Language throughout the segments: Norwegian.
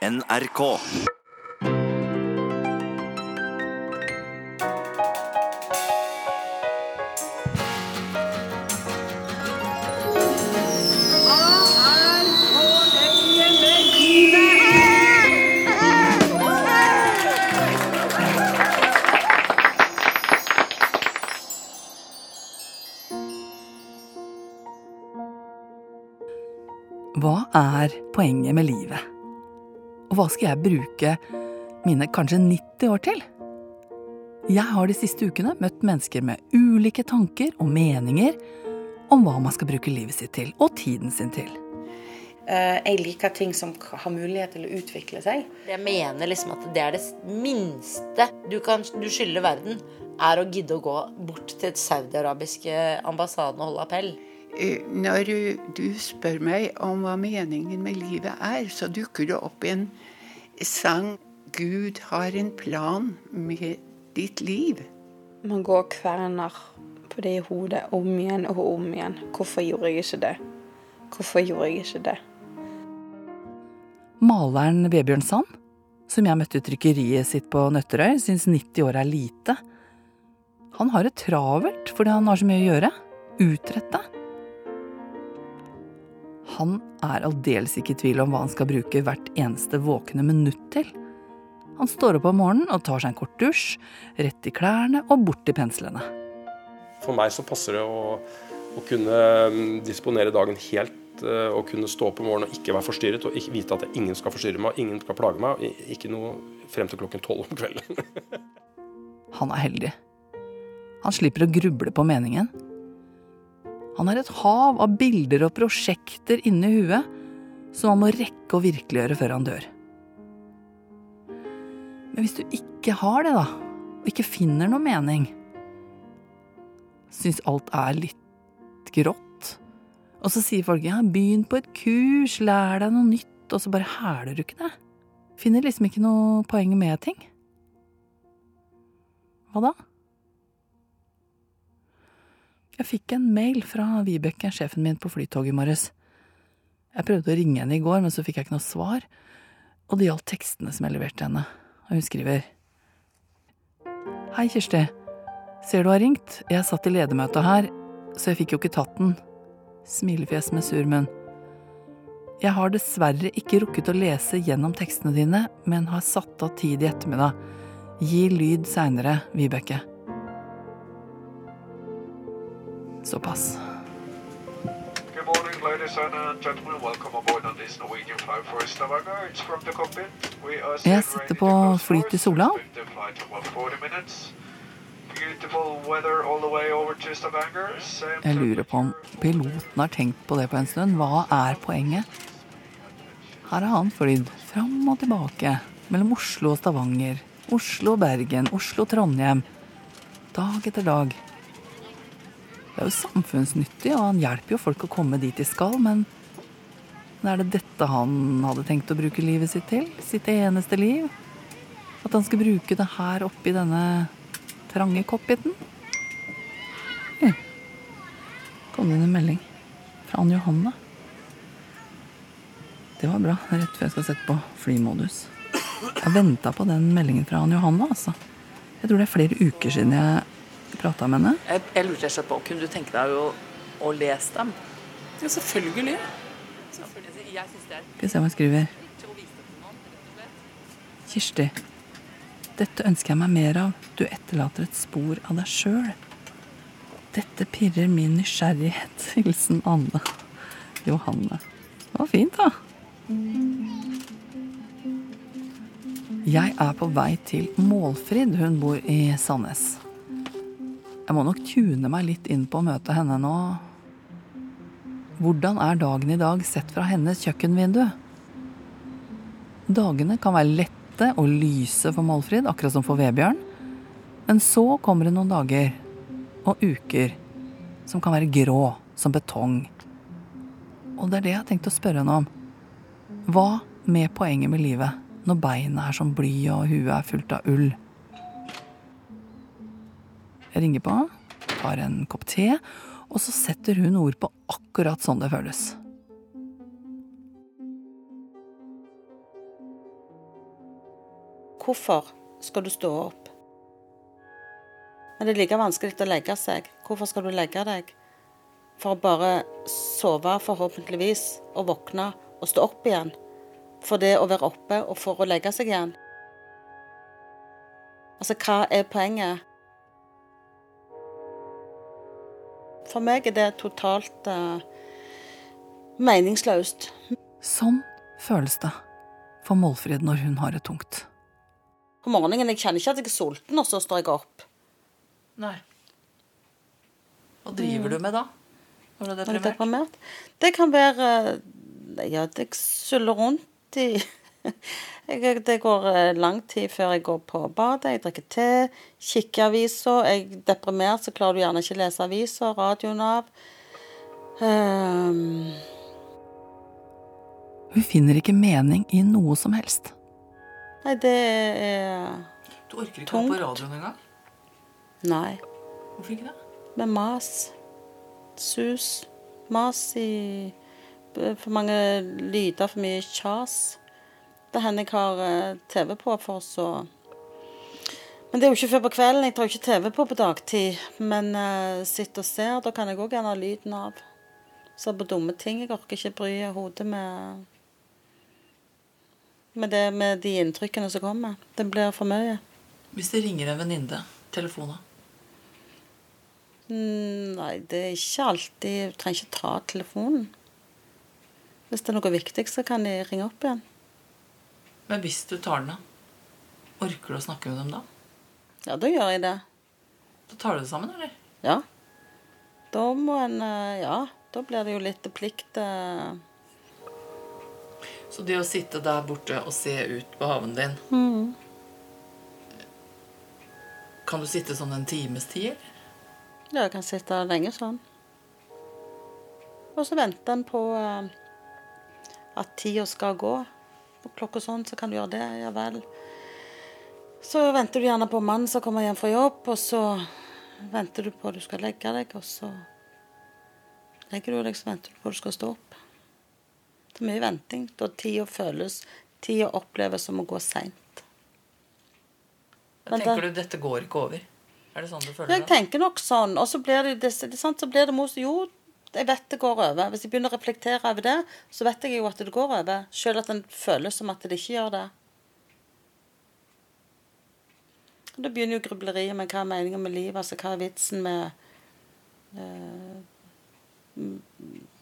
NRK. Hva er poenget med livet? Og hva skal jeg bruke mine kanskje 90 år til? Jeg har de siste ukene møtt mennesker med ulike tanker og meninger om hva man skal bruke livet sitt til, og tiden sin til. Eh, Jeg liker ting som har mulighet til å utvikle seg. Jeg mener liksom at det er det minste du kan du skylder verden, er å gidde å gå bort til saudi-arabiske ambassaden og holde appell. Eh, Når du- du spør meg om hva meningen med livet er, så dukker det opp en sang 'Gud har en plan med ditt liv'. Man går og kverner på det i hodet om igjen og om igjen. Hvorfor gjorde jeg ikke det? Hvorfor gjorde jeg ikke det? Maleren Vebjørn Sand, som jeg møtte i trykkeriet sitt på Nøtterøy, syns 90 år er lite. Han har det travelt fordi han har så mye å gjøre. Utrette. Han er aldeles ikke i tvil om hva han skal bruke hvert eneste våkne minutt til. Han står opp om morgenen og tar seg en kort dusj, rett i klærne og bort til penslene. For meg så passer det å, å kunne mm, disponere dagen helt å kunne stå opp om morgenen og ikke være forstyrret og vite at ingen skal forstyrre meg, ingen skal plage meg, og ikke noe frem til klokken tolv om kvelden. Han er heldig. Han slipper å gruble på meningen. Han har et hav av bilder og prosjekter inni huet som han må rekke å virkeliggjøre før han dør. Men hvis du ikke har det, da, og ikke finner noe mening, syns alt er litt grått, og så sier folk ja, begynn på et kurs, lær deg noe nytt, og så bare hæler du ikke det. Finner liksom ikke noe poeng med ting. Hva da? Jeg fikk en mail fra Vibeke, sjefen min på Flytoget i morges. Jeg prøvde å ringe henne i går, men så fikk jeg ikke noe svar. Og det gjaldt tekstene som jeg leverte henne. Og hun skriver Hei, Kirsti. Ser du har ringt? Jeg satt i ledermøte her, så jeg fikk jo ikke tatt den. Smilefjes med sur munn. Jeg har dessverre ikke rukket å lese gjennom tekstene dine, men har satt av tid i ettermiddag. Gi lyd seinere, Vibeke. Såpass. Good morning, ladies and uh, gentlemen. Welcome aboard on this Norwegian flight for Stavanger. It's from the cockpit. We are Jeg sitter på fly til Sola. Expect the flight to about 40 minutes. Beautiful weather all the way over to Stavanger. Same Jeg lurer på om piloten har tenkt på det på en stund. Hva er poenget? Her har han flydd fram og tilbake mellom Oslo og Stavanger, Oslo og Bergen, Oslo og Trondheim. Dag etter dag. Det er jo samfunnsnyttig, og han hjelper jo folk å komme dit de skal, men er det dette han hadde tenkt å bruke livet sitt til? Sitt eneste liv? At han skal bruke det her oppi denne trange cockpiten? Ja. kom det inn en melding fra Ann Johanne. Det var bra, rett før jeg skal sette på flymodus. Jeg venta på den meldingen fra Ann Johanne, altså. Jeg tror det er flere uker siden jeg prata med henne. Jeg, jeg lurte rett og slett på, kunne du tenke deg å, å lese dem? Ja, selvfølgelig. Jeg synes det er Skal vi se hva hun skriver. Kirsti. Dette ønsker jeg meg mer av. Du etterlater et spor av deg sjøl. Dette pirrer min nysgjerrighet. Hilsen Anne. Johanne. Det var fint, da. Jeg er på vei til Målfrid. Hun bor i Sandnes. Jeg må nok tune meg litt inn på å møte henne nå. Hvordan er dagen i dag sett fra hennes kjøkkenvindu? Dagene kan være lette og lyse for Målfrid, akkurat som for Vebjørn. Men så kommer det noen dager og uker som kan være grå som betong. Og det er det jeg har tenkt å spørre henne om. Hva med poenget med livet når beina er som bly og huet er fullt av ull? Jeg ringer på, tar en kopp te, og så setter hun ord på akkurat sånn det føles. hvorfor skal du stå opp? Men det er like vanskelig å legge seg. Hvorfor skal du legge deg? For å bare sove, forhåpentligvis, og våkne og stå opp igjen. For det å være oppe og for å legge seg igjen. Altså, hva er poenget? For meg er det totalt uh, meningsløst. Sånn føles det for Målfrid når hun har det tungt. På morgenen jeg kjenner ikke at jeg er sulten, og så står jeg opp. Nei. Hva driver du med da? Når du er er deprimert? deprimert. Det kan være Ja, jeg suller rundt i jeg, Det går eh, lang tid før jeg går på badet. Jeg drikker te, kikker aviser. Er jeg deprimert, så klarer du gjerne ikke lese aviser. Radioen av. Um... Hun finner ikke mening i noe som helst. nei, det er Du orker ikke å gå på Tungt. radioen engang? Nei. Hvorfor ikke det? Med mas. Sus. Mas i For mange lyder, for mye kjas. Det hender jeg har eh, TV på for så Men det er jo ikke før på kvelden. Jeg tar jo ikke TV på på dagtid. Men uh, sitter og ser. Da kan jeg òg gjerne ha lyden av. Ser på dumme ting. Jeg orker ikke bry hodet med med, det, med de inntrykkene som kommer. Det blir for mye. Hvis det ringer en venninne, telefonen Mm, Nei, det er ikke alltid Du trenger ikke ta telefonen. Hvis det er noe viktig, så kan de ringe opp igjen. Men hvis du tar den, av, Orker du å snakke med dem da? Ja, da gjør jeg det. Da tar du det sammen, eller? Ja. Da må en eh, Ja, da blir det jo litt plikt. eh. Så det å sitte der borte og se ut på haven din Mm. Kan du sitte sånn en times tid, eller? Ja, jeg kan sitte lenge sånn. Og så venter en på eh, at tida skal gå. På klokka sånn, så kan du gjøre det. Ja vel. Så venter du gjerne på mannen som kommer hjem fra jobb, og så venter du på at du skal legge deg, og så legger du deg, så venter du på at du skal stå opp. Det er mye venting. Da tida føles Tida oppleves som å gå seint. Tenker da- du dette går ikke over. Er det sånn du føler Jeg tenker nok sånn, og så blir det, det, det, sant, så blir det mos, Jo, jeg vet det går over. Hvis jeg begynner å reflektere over det, så vet jeg jo at det går over. Selv at en føles som at det ikke gjør det. Da begynner jo grubleriet med hva er meningen med livet, altså hva er vitsen med eh,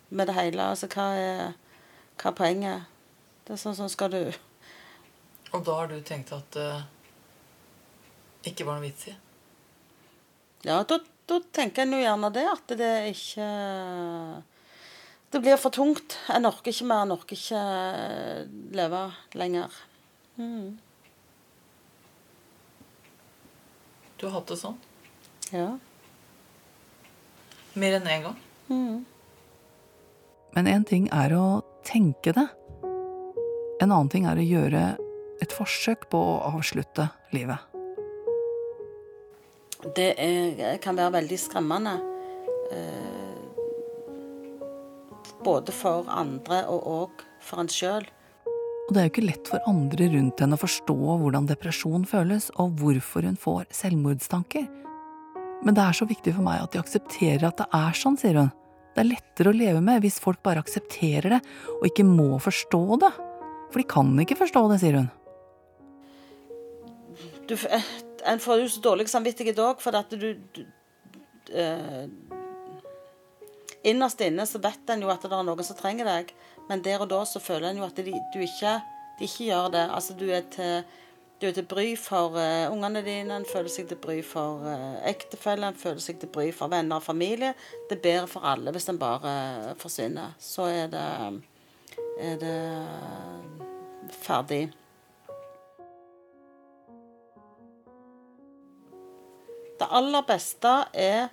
med det hele. Altså hva er, hva er poenget? Det er sånn som skal du Og da har du tenkt at det ikke var noe vits i? Ja, da, da tenker en jo gjerne det, at det ikke Det blir for tungt. En orker ikke mer. En orker ikke leve lenger. Mm. Du har hatt det sånn? Ja. Mer enn én gang? Mm. Men én ting er å tenke det. En annen ting er å gjøre et forsøk på å avslutte livet. Det er, kan være veldig skremmende. Eh, både for andre og òg for en sjøl. Og det er jo ikke lett for andre rundt henne å forstå hvordan depresjon føles, og hvorfor hun får selvmordstanker. Men det er så viktig for meg at de aksepterer at det er sånn, sier hun. Det er lettere å leve med hvis folk bare aksepterer det, og ikke må forstå det. For de kan ikke forstå det, sier hun. du, eh, En får jo så dårlig samvittighet òg, for at du, du uh, Innerst inne så vet en jo at det er noen som trenger deg, men der og da så føler en jo at de, du ikke, de ikke gjør det. Altså du er til, du er til bry for uh, ungene dine, en føler seg til bry for uh, ektefelle, en føler seg til bry for venner og familie. Det er bedre for alle hvis en bare uh, forsvinner. Så er det, er det ferdig. Det aller beste er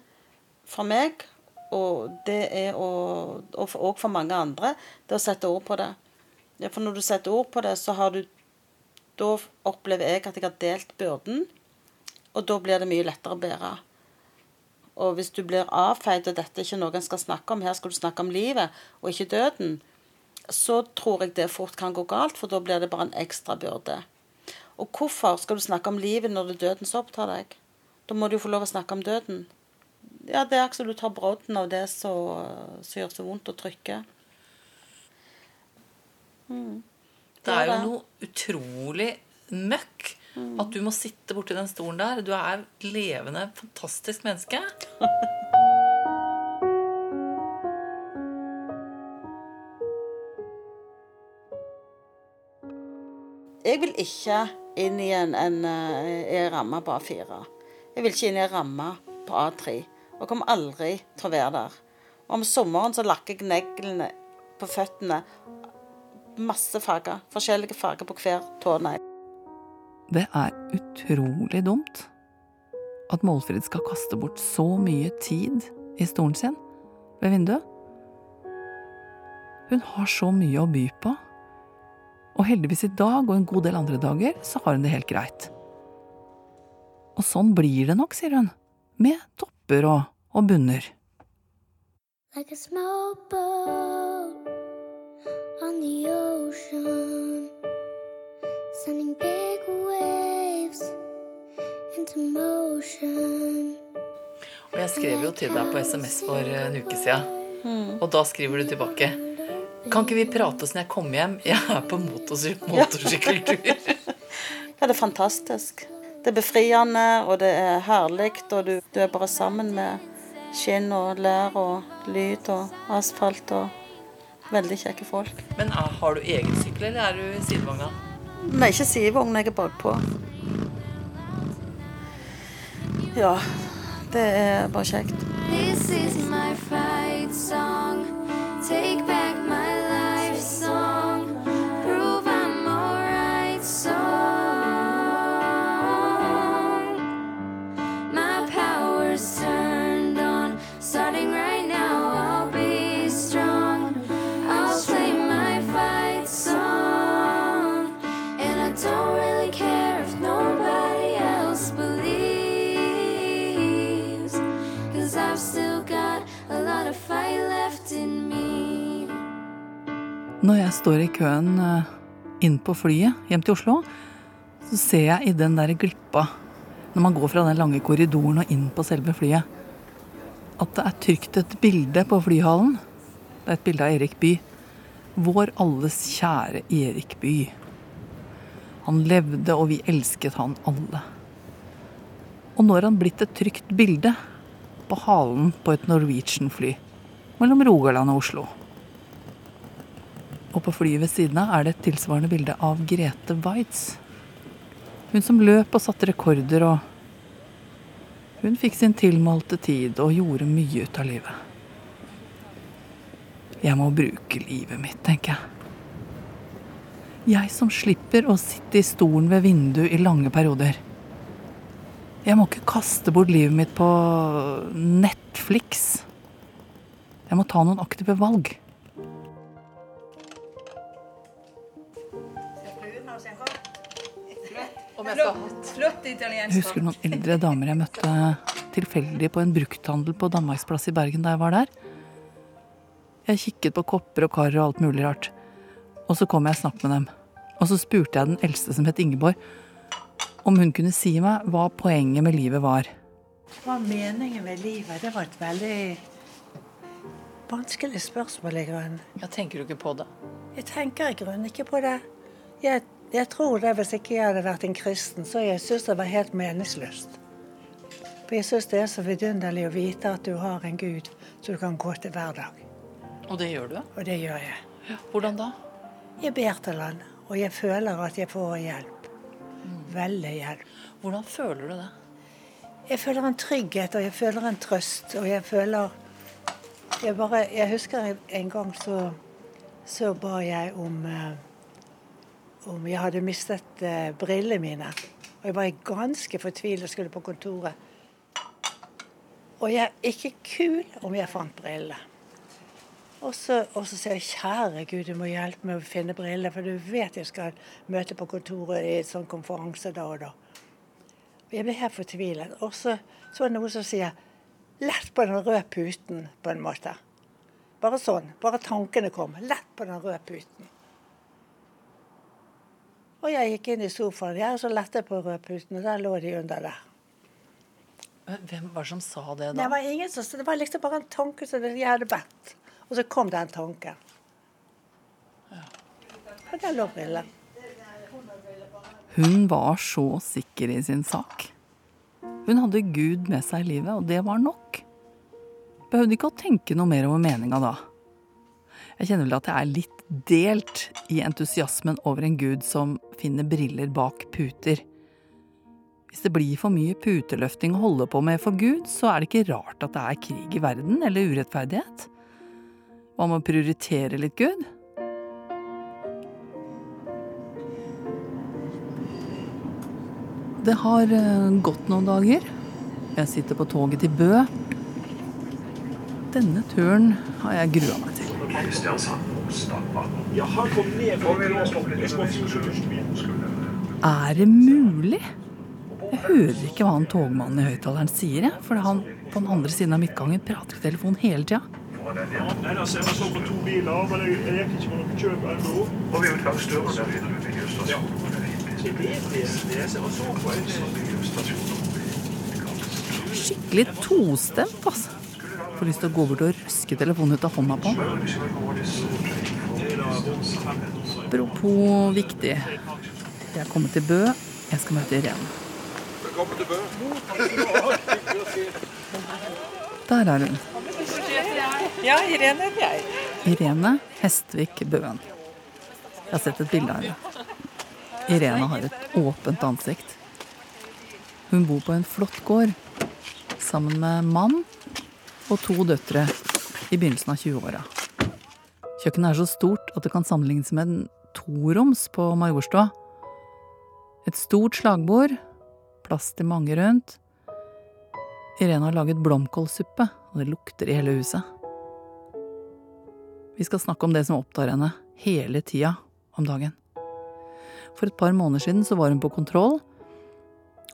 for meg, og det er å Og for, og for mange andre, det å sette ord på det. For når du setter ord på det, så har du Da opplever jeg at jeg har delt byrden, og da blir det mye lettere å bære. Og hvis du blir avfeid, og dette er ikke noe en skal snakke om, her skal du snakke om livet og ikke døden, så tror jeg det fort kan gå galt, for da blir det bare en ekstra byrde. Og hvorfor skal du snakke om livet når det er døden som opptar deg? Da må du jo få lov å snakke om døden. Ja, det er akkurat du tar brodden av det som som gjør så vondt å trykke. Mm. Det er jo det. noe utrolig møkk at du må sitte borti den stolen der. Du er levende, fantastisk menneske. Jeg vil ikke inn i en, en, eh, en ramme på A4. Jeg vil ikke inn i ei ramme på A3. Og kommer aldri til å være der. Og Om sommeren så lakker jeg neglene på føttene. Masse farger. Forskjellige farger på hver tånegl. Det er utrolig dumt at Målfrid skal kaste bort så mye tid i stolen sin ved vinduet. Hun har så mye å by på. Og heldigvis i dag og en god del andre dager så har hun det helt greit. Og sånn blir det nok, sier hun. Med topper og, og bunner. like a small boat on the ocean, sending big waves into motion. Og jeg skrev jo til deg på SMS for en uke siden. Og da skriver du tilbake. Kan ikke vi prates når jeg kommer hjem? Jeg er på motorsykkeltur. Ja, det er fantastisk. Det er befriende, og det er herlig, og du, du er bare sammen med skinn og lær og lyd og asfalt og veldig kjekke folk. Men er, har du egen sykkel, eller er du i sidevogna? Nei, ikke sidevogn, jeg er bakpå. Ja, det er bare kjekt. This is my fight song. Take back Når jeg står i køen eh, inn på flyet hjem til Oslo, så ser jeg i den der glippa, når man går fra den lange korridoren og inn på selve flyet, at det er trykt et bilde på flyhallen. Det er et bilde av Erik Bye. Vår alles kjære Erik Bye. Han levde, og vi elsket han alle. Og nå er han blitt et trygt bilde på halen på et Norwegian-fly mellom Rogaland og Oslo. Og på flyet ved siden av er det et tilsvarende bilde av Grete Waitz. Hun som løp og satte rekorder og Hun fikk sin tilmålte tid og gjorde mye ut av livet. Jeg må bruke livet mitt, tenker jeg. Jeg som slipper å sitte i stolen ved vinduet i lange perioder. Jeg må ikke kaste bort livet mitt på Netflix. Jeg må ta noen aktive valg. Om jeg skal ha hatt. Flott Jeg italiensk. husker noen eldre damer jeg møtte tilfeldig på en brukthandel på Danmarksplass i Bergen da jeg var der. Jeg kikket på kopper og kar og alt mulig rart. Og så kom jeg i snakk med dem. Og så spurte jeg den eldste som het Ingeborg, om hun kunne si meg hva poenget med livet var. Hva er meningen med livet? Det var et veldig vanskelig spørsmål i grunnen. Ja, tenker du ikke på det? Jeg tenker i grunnen ikke på det. Jeg, jeg tror det hvis ikke jeg hadde vært en kristen, så jeg syns det var helt meningsløst. For jeg syns det er så vidunderlig å vite at du har en Gud som du kan gå til hver dag. Og det gjør du? Og det gjør jeg. Hvordan da? Jeg ber til Han, og jeg føler at jeg får hjelp. Veldig hjelp. Hvordan føler du det? Jeg føler en trygghet, og jeg føler en trøst, og jeg føler Jeg, bare, jeg husker en gang så, så ba jeg om eh, om jeg hadde mistet eh, brillene mine. Og jeg var ganske fortvilet og skulle på kontoret. Og jeg er ikke kul om jeg fant brillene. Og så, og så sier jeg kjære Gud, du må hjelpe meg å finne briller, for du vet jeg skal møte på kontoret i en sånn konferanse da og da. Og jeg ble helt fortvilet. Og så, så er det noen som sier lett på den røde puten, på en måte. Bare sånn. Bare tankene kom. Lett på den røde puten. Og jeg gikk inn i sofaen jeg, og så lette jeg på rødputen, og der lå de under der. Hvem var det som sa det Det da? var ingen som, det var liksom bare en tanke som jeg hadde bedt. Og så kom den tanken. Og der lå brillene. Hun var så sikker i sin sak. Hun hadde Gud med seg i livet, og det var nok. Behøvde ikke å tenke noe mer over meninga da. Jeg kjenner vel at jeg er litt delt i entusiasmen over en gud som finner briller bak puter. Hvis det blir for mye puteløfting å holde på med for Gud, så er det ikke rart at det er krig i verden eller urettferdighet. Hva med å prioritere litt Gud? Det har eh, gått noen dager. Jeg sitter på toget til Bø. Denne turen har jeg grua meg til. Ja, Er det mulig? Jeg hører ikke hva han togmannen i høyttaleren sier, for han på den andre siden av midtgangen prater i telefon hele tida. Skikkelig tostemt, altså. Får lyst til å gå bort og røske telefonen ut av hånda på han. Apropos viktig. Jeg er kommet til Bø. Jeg skal møte Irene. Velkommen til Bø. Der er hun. Ja, Irene er jeg. Irene Hestvik Bøen. Jeg har sett et bilde av henne. Irene har et åpent ansikt. Hun bor på en flott gård sammen med mann og to døtre i begynnelsen av 20-åra. Kjøkkenet er så stort at det kan sammenlignes med en toroms på Majorstua. Et stort slagbord, plass til mange rundt. Irene har laget blomkålsuppe, og det lukter i hele huset. Vi skal snakke om det som opptar henne hele tida om dagen. For et par måneder siden så var hun på kontroll,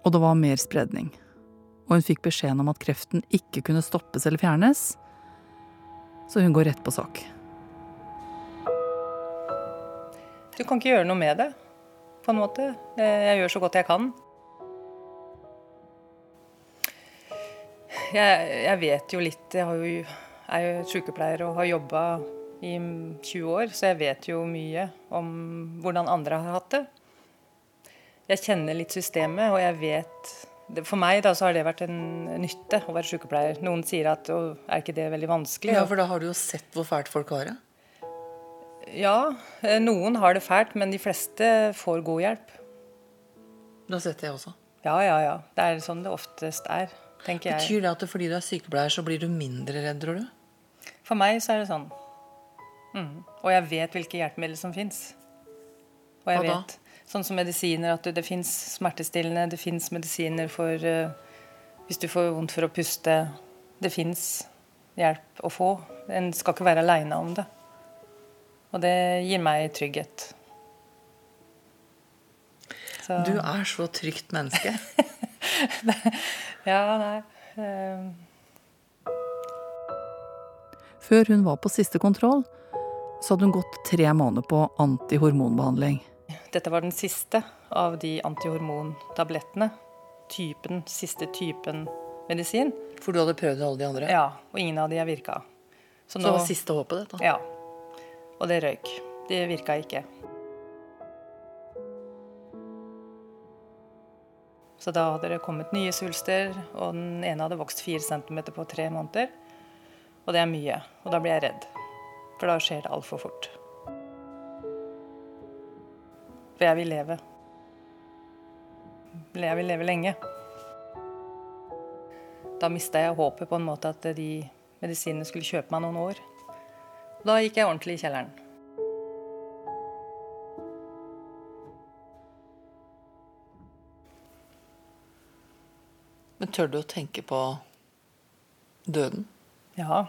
og det var mer spredning. Og hun fikk beskjeden om at kreften ikke kunne stoppes eller fjernes, så hun går rett på sak. Du kan ikke gjøre noe med det, på en måte. Jeg gjør så godt jeg kan. Jeg, jeg vet jo litt Jeg jo, er jo sykepleier og har jobba i 20 år, så jeg vet jo mye om hvordan andre har hatt det. Jeg kjenner litt systemet, og jeg vet For meg da, så har det vært en nytte å være sykepleier. Noen sier at å, er ikke det veldig vanskelig? Ja, for da har du jo sett hvor fælt folk har det. Ja, eh, noen har det fælt, men de fleste får god hjelp. Du har sett det også. Ja, ja, ja. Det er sånn det oftest er, tenker jeg. Betyr det at fordi du er sykepleier, så blir du mindre redd, tror du? For meg så er det sånn. Mm. Og jeg vet hvilke hjelpemidler som fins. Og jeg Hva da? vet Sånn som medisiner, at det, fins smertestillende, det fins medisiner for eh, hvis du får vondt for å puste. Det fins hjelp å få. En skal ikke være aleine om det. Og det gir meg trygghet. Så- Du er så trygt menneske. Ja, nei eh, Før hun var på siste kontroll, så hadde hun gått tre måneder på antihormonbehandling. Dette var den siste av de antihormontablettene. Typen, siste typen medisin. For du hadde prøvd alle de andre? Ja, og ingen av de har virka. Så det var siste håpet, dette? Ja. Og det røyk. Det virka ikke. Så da hadde det kommet nye svulster, og den ene hadde vokst fire centimeter på tre måneder. Og det er mye. Og da blir jeg redd. For da skjer det altfor fort. For jeg vil leve. Jeg vil leve lenge. Da mista jeg håpet på en måte at de medisinene skulle kjøpe meg noen år. Da gikk jeg ordentlig i kjelleren. Men tør du å tenke på døden? Ja,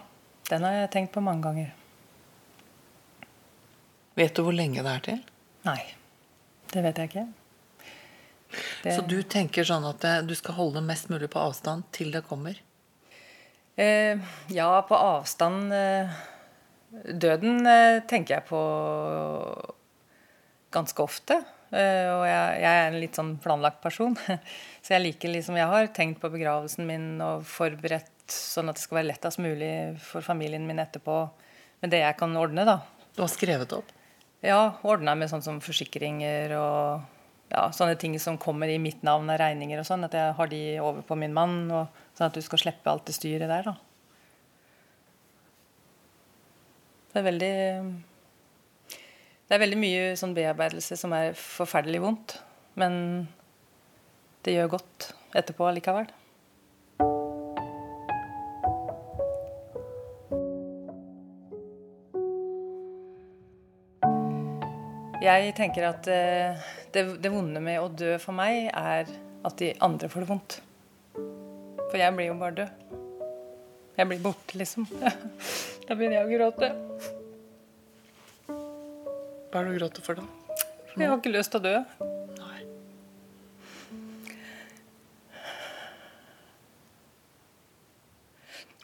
den har jeg tenkt på mange ganger. Vet du hvor lenge det er til? Nei, det vet jeg ikke. Det- Så du tenker sånn at eh, du skal holde mest mulig på avstand til det kommer? Eh, ja, på avstand eh, Døden eh, tenker jeg på ganske ofte. Eh, Og jeg, jeg er en litt sånn planlagt person. Så jeg liker liksom Jeg har tenkt på begravelsen min og forberedt sånn at det skal være lettest mulig for familien min etterpå. Med det jeg kan ordne, da. Du har skrevet opp? Ja, ordna med sånn som forsikringer og ja, sånne ting som kommer i mitt navn av regninger og sånn. At jeg har de over på min mann, og, sånn at du skal slippe alt det styret der, da. Det er veldig Det er veldig mye sånn bearbeidelse som er forferdelig vondt. Men det gjør godt etterpå allikevel. Jeg tenker at eh, det, det vonde med å dø for meg, er at de andre får det vondt. For jeg blir jo bare død. Jeg blir borte, liksom. Da begynner jeg å gråte. Hva er det du gråter for, da? Jeg har ikke lyst til å dø.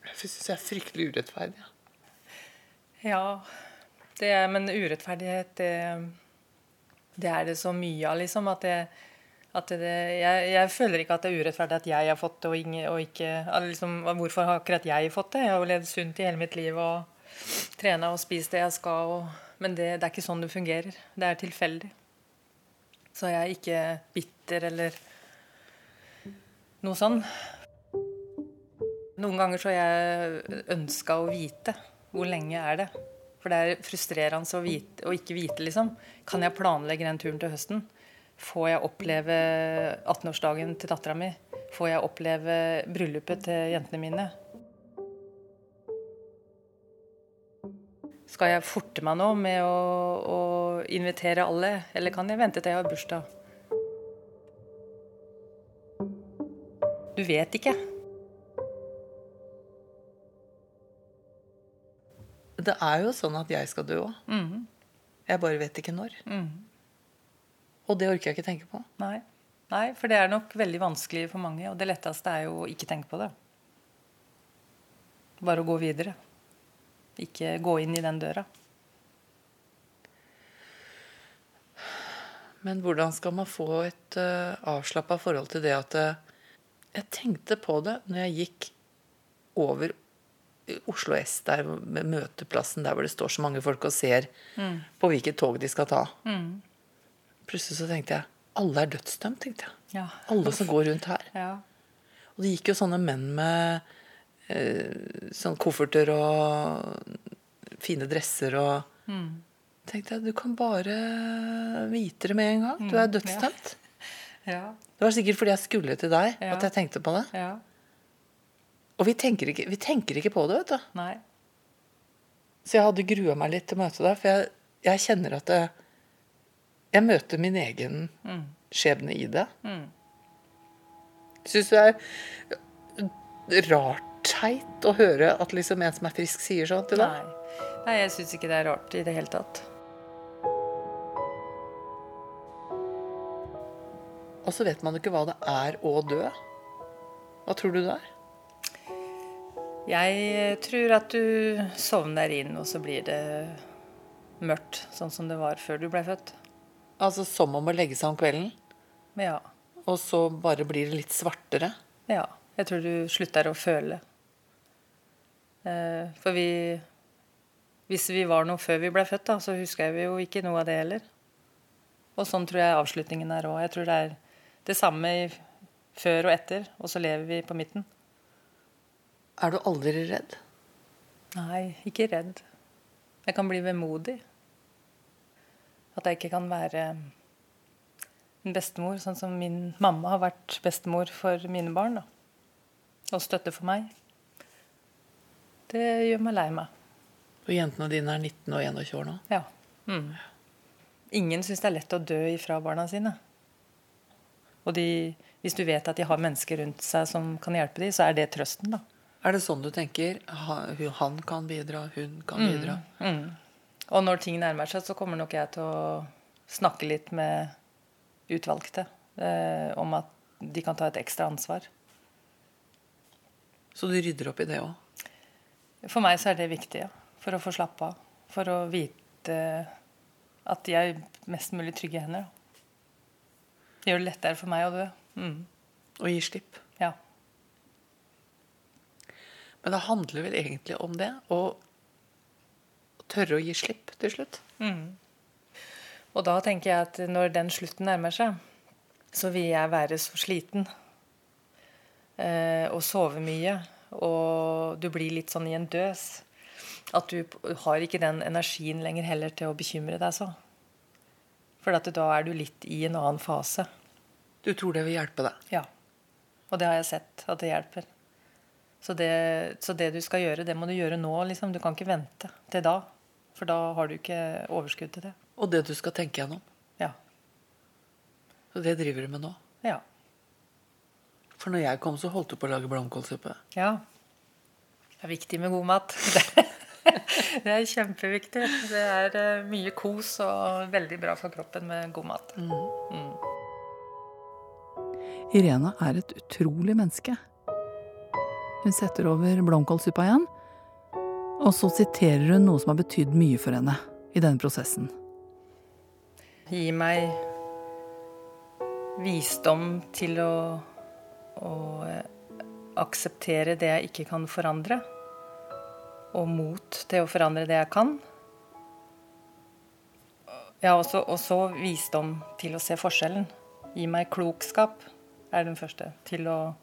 Jeg syns jeg er fryktelig urettferdig. Ja, det er, men urettferdighet, det, det er det så mye av, liksom. At, det, at det, jeg, jeg føler ikke at det er urettferdig at jeg har fått det, og, ingen, og ikke liksom, Hvorfor har akkurat jeg fått det? Jeg har jo levd sunt i hele mitt liv og trena og spist det jeg skal. Og, men det, det er ikke sånn det fungerer. Det er tilfeldig. Så jeg er ikke bitter eller noe sånn. Noen ganger så har jeg ønska å vite hvor lenge er det. For det er frustrerende å, vite, å ikke vite, liksom. Kan jeg planlegge den turen til høsten? Får jeg oppleve 18-årsdagen til dattera mi? Får jeg oppleve bryllupet til jentene mine? Skal jeg forte meg nå med å, å invitere alle, eller kan jeg vente til jeg har bursdag? Du vet ikke. Det er jo sånn at jeg skal dø òg. Mhm. Jeg bare vet ikke når. Mhm. Og det orker jeg ikke tenke på. Nei. Nei, for det er nok veldig vanskelig for mange. Og det letteste er jo å ikke tenke på det. Bare å gå videre. Ikke gå inn i den døra. Men hvordan skal man få et uh, avslappa forhold til det at uh, Jeg tenkte på det når jeg gikk over Oslo S, der møteplassen der hvor det står så mange folk og ser Mm. på hvilket tog de skal ta. Mm. Plutselig så tenkte jeg alle er dødsdømt, tenkte jeg. Ja. Alle som går rundt her. Ja. Og det gikk jo sånne menn med eh, sånn kofferter og fine dresser og Mm. tenkte jeg, du kan bare vite det med en gang. Du Mm, er dødsdømt. Ja. Det var sikkert fordi jeg skulle til deg at jeg tenkte på det. Ja. Og vi tenker, ikke, vi tenker ikke på det, vet du. Nei. Så jeg hadde grua meg litt til å møte deg, for jeg, jeg kjenner at det, jeg møter min egen Mm. skjebne i det. Mm. Syns det er rart teit å høre at liksom en som er frisk, sier sånn til deg? Nei. Nei, jeg syns ikke det er rart i det hele tatt. Og så vet man jo ikke hva det er å dø. Hva tror du det er? Jeg tror at du sovner inn, og så blir det mørkt, sånn som det var før du ble født. Altså som om å legge seg om kvelden, Ja. og så bare blir det litt svartere? Ja. Jeg tror du slutter å føle. Eh, For vi Hvis vi var noe før vi ble født, da, så husker vi jo ikke noe av det heller. Og sånn tror jeg avslutningen er òg. Jeg tror det er det samme i før og etter, og så lever vi på midten. Er du aldri redd? Nei, ikke redd. Jeg kan bli vemodig. At jeg ikke kan være en bestemor, sånn som min mamma har vært bestemor for mine barn. da. Og støtte for meg. Det gjør meg lei meg. Og jentene dine er 19 og 21 år nå. Ja. Mm. Ingen syns det er lett å dø ifra barna sine. Og de, hvis du vet at de har mennesker rundt seg som kan hjelpe dem, så er det trøsten, da. Er det sånn du tenker? Han kan bidra, hun kan Mm, bidra. Mm. Og når ting nærmer seg, så kommer nok jeg til å snakke litt med utvalgte eh, om at de kan ta et ekstra ansvar. Så du rydder opp i det òg? For meg så er det viktig, ja. For å få slappe av. For å vite at de er mest mulig trygge hender. Da. Det gjør det lettere for meg å dø. Mm. Og gi slipp. Ja. Men det handler vel egentlig om det? Å tørre å gi slipp til slutt? Mm. Og da tenker jeg at når den slutten nærmer seg, så vil jeg være så sliten eh, og sove mye. Og du blir litt sånn i en døs. At du har ikke den energien lenger heller til å bekymre deg så. For at da er du litt i en annen fase. Du tror det vil hjelpe deg? Ja. Og det har jeg sett at det hjelper. Så det, så det du skal gjøre, det må du gjøre nå. Liksom. Du kan ikke vente til da. For da har du ikke overskudd til det. Og det du skal tenke gjennom? Ja. Så det driver du med nå? Ja. For når jeg kom, så holdt du på å lage blomkålsuppe. Ja. Det er viktig med god mat. Det er kjempeviktig. Det er eh, mye kos og veldig bra for kroppen med god mat. Mm. Irena er et utrolig menneske. Hun setter over blomkålsuppa igjen, og så siterer hun noe som har betydd mye for henne i denne prosessen. Gi meg visdom til å, å eh, akseptere det jeg ikke kan forandre. Og mot til å forandre det jeg kan. Ja, og så- visdom til å se forskjellen. Gi meg klokskap er den første. Til å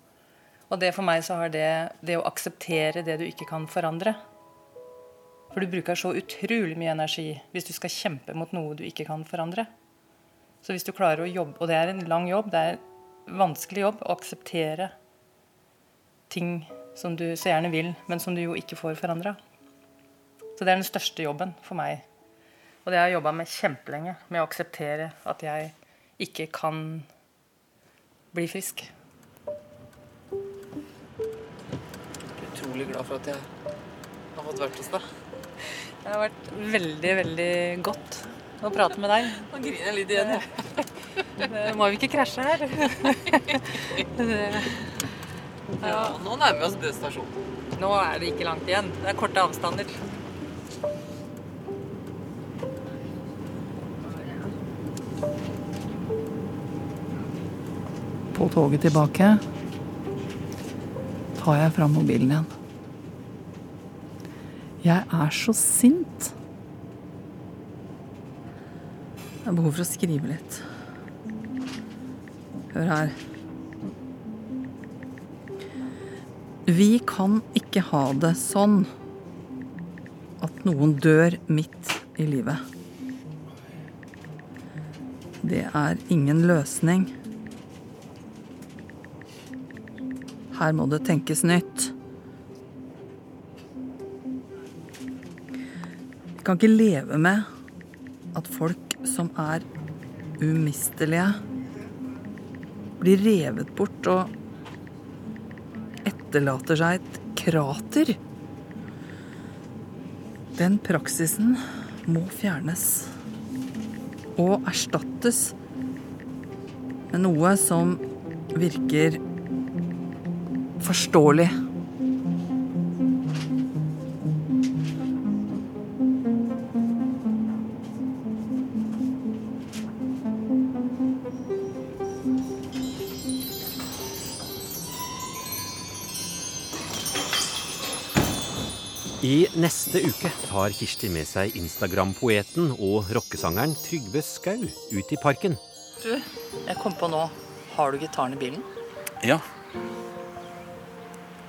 Og det for meg så har det det å akseptere det du ikke kan forandre. For du bruker så utrolig mye energi hvis du skal kjempe mot noe du ikke kan forandre. Så hvis du klarer å jobbe, og det er en lang jobb, det er en vanskelig jobb å akseptere ting som du så gjerne vil, men som du jo ikke får forandra. Så det er den største jobben for meg. Og det har jeg jobba med kjempelenge, med å akseptere at jeg ikke kan bli frisk. Utrolig glad for at jeg har fått vært hos deg. Det har vært veldig, veldig godt å prate med deg. Nå griner jeg litt igjen, jeg. Må vi ikke krasje her. Ja, nå nærmer vi oss dødstasjonen. Nå er det ikke langt igjen. Det er korte avstander. På toget tilbake tar jeg fram mobilen igjen. Jeg er så sint. Jeg har behov for å skrive litt. Hør her. Vi kan ikke ha det sånn at noen dør midt i livet. Det er ingen løsning. Her må det tenkes nytt. Kan ikke leve med at folk som er umistelige, blir revet bort og etterlater seg et krater. Den praksisen må fjernes og erstattes med noe som virker forståelig. I neste uke tar Kirsti med seg Instagram-poeten og rockesangeren Trygve Skau ut i parken. Du, jeg kom på nå. Har du gitaren i bilen? Ja,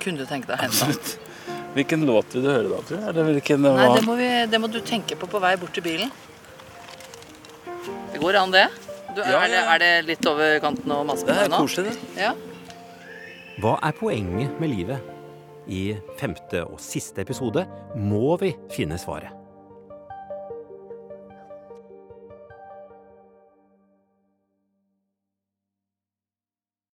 Kunne du tenke deg å hente den? Hvilken låt vil du høre da, tror jeg? Eller hvilken Nei, det må, vi, det må du tenke på på vei bort til bilen. Det går an, det. Du, Ja, er, det er det litt over kanten å mase på Det er deg nå? koselig, det. Ja. Hva er poenget med livet? I femte og siste episode må vi finne svaret.